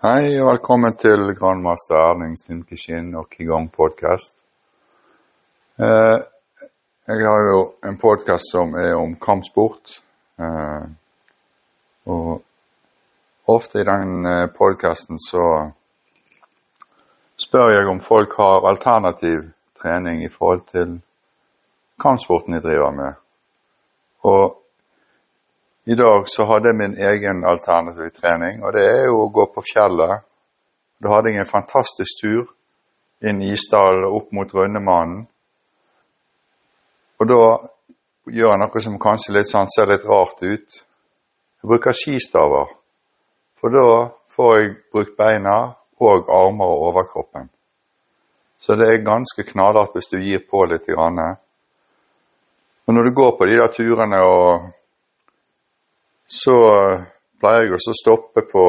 Hei og velkommen til grandmaster Erling sin Kishin og Kigong-podkast. Eh, jeg har jo en podkast som er om kampsport. Eh, og ofte i den eh, podkasten så spør jeg om folk har alternativ trening i forhold til kampsporten de driver med. Og i dag så hadde jeg min egen alternative trening, og det er jo å gå på fjellet. Da hadde jeg en fantastisk tur inn i Isdalen opp mot Rønnemannen. Og da gjør jeg noe som kanskje litt sånn, ser litt rart ut. Jeg bruker skistaver, for da får jeg brukt beina og armer og overkroppen. Så det er ganske knallhardt hvis du gir på litt. Grann. Og når du går på de der turene og så pleier jeg å stoppe på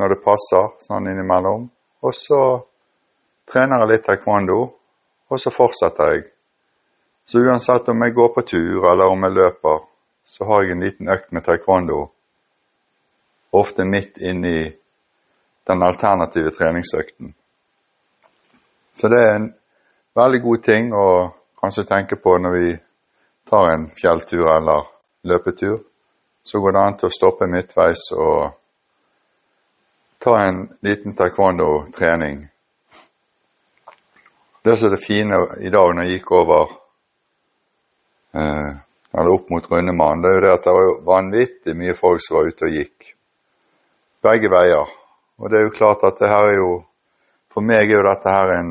når det passer, sånn innimellom. Og så trener jeg litt taekwondo, og så fortsetter jeg. Så uansett om jeg går på tur eller om jeg løper, så har jeg en liten økt med taekwondo. Ofte midt inni den alternative treningsøkten. Så det er en veldig god ting å kanskje tenke på når vi tar en fjelltur eller løpetur så går det an til å stoppe midtveis og ta en liten taekwondo-trening. Det som er det fine i dag når jeg gikk over eh, eller opp mot Rundemannen, det er jo det at det var vanvittig mye folk som var ute og gikk. Begge veier. Og det er jo klart at det her er jo For meg er jo dette her en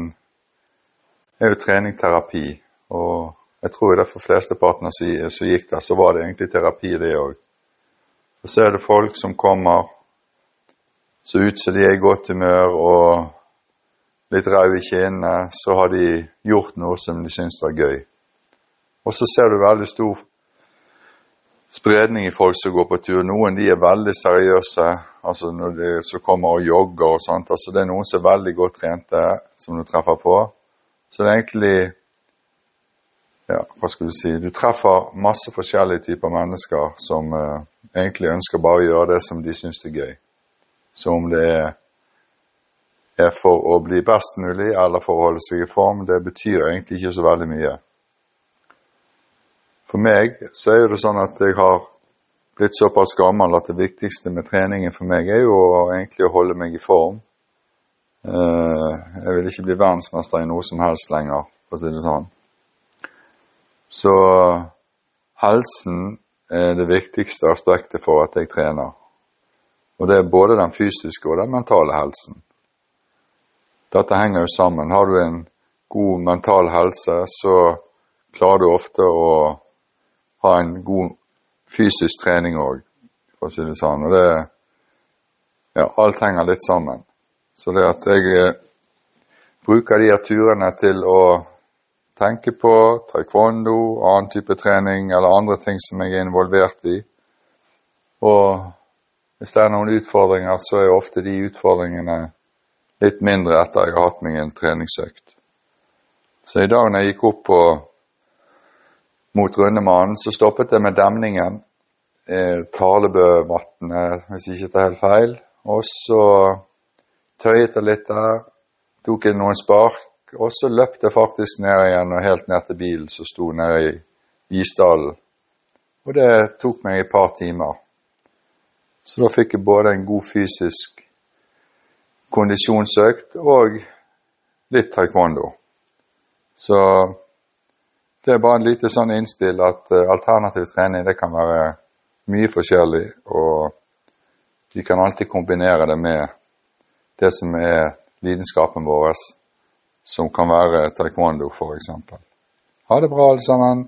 er jo treningterapi. Og jeg tror det for flesteparten som gikk der, så var det egentlig terapi, det òg. Og så er det folk som kommer så ut som de er i godt humør og litt raude i kinnene. Så har de gjort noe som de syns var gøy. Og så ser du veldig stor spredning i folk som går på tur. Noen de er veldig seriøse, altså når de som kommer og jogger og sånt. altså Det er noen som er veldig godt trente, som du treffer på. Så det er egentlig ja, hva skal du si Du treffer masse forskjellige typer mennesker som uh, egentlig ønsker bare å gjøre det som de syns er gøy. Så om det er, er for å bli best mulig eller for å holde seg i form, det betyr egentlig ikke så veldig mye. For meg så er det sånn at jeg har blitt såpass gammel at det viktigste med treningen for meg er jo egentlig å holde meg i form. Uh, jeg vil ikke bli verdensmester i noe som helst lenger, for å si det sånn. Så helsen er det viktigste aspektet for at jeg trener. Og det er både den fysiske og den mentale helsen. Dette henger jo sammen. Har du en god mental helse, så klarer du ofte å ha en god fysisk trening òg, for å si det sånn. Og det Ja, alt henger litt sammen. Så det at jeg eh, bruker de her turene til å tenker på, taekwondo, annen type trening eller andre ting som jeg er involvert i. Og hvis det er noen utfordringer, så er ofte de utfordringene litt mindre etter jeg har hatt meg en treningsøkt. Så i dag når jeg gikk opp på, mot Rundemannen, så stoppet jeg med demningen. Eh, Talebøvatnet, hvis jeg ikke tar helt feil. Og så tøyet jeg litt der. Tok noen spark og så løp jeg faktisk ned igjen og helt ned til bilen som sto nede i isdalen. Og det tok meg et par timer. Så da fikk jeg både en god fysisk kondisjonsøkt og litt taekwondo. Så det er bare en lite sånn innspill at uh, alternativ trening det kan være mye forskjellig, og vi kan alltid kombinere det med det som er lidenskapen vår som kan være taekwondo, f.eks. Ha det bra, alle sammen.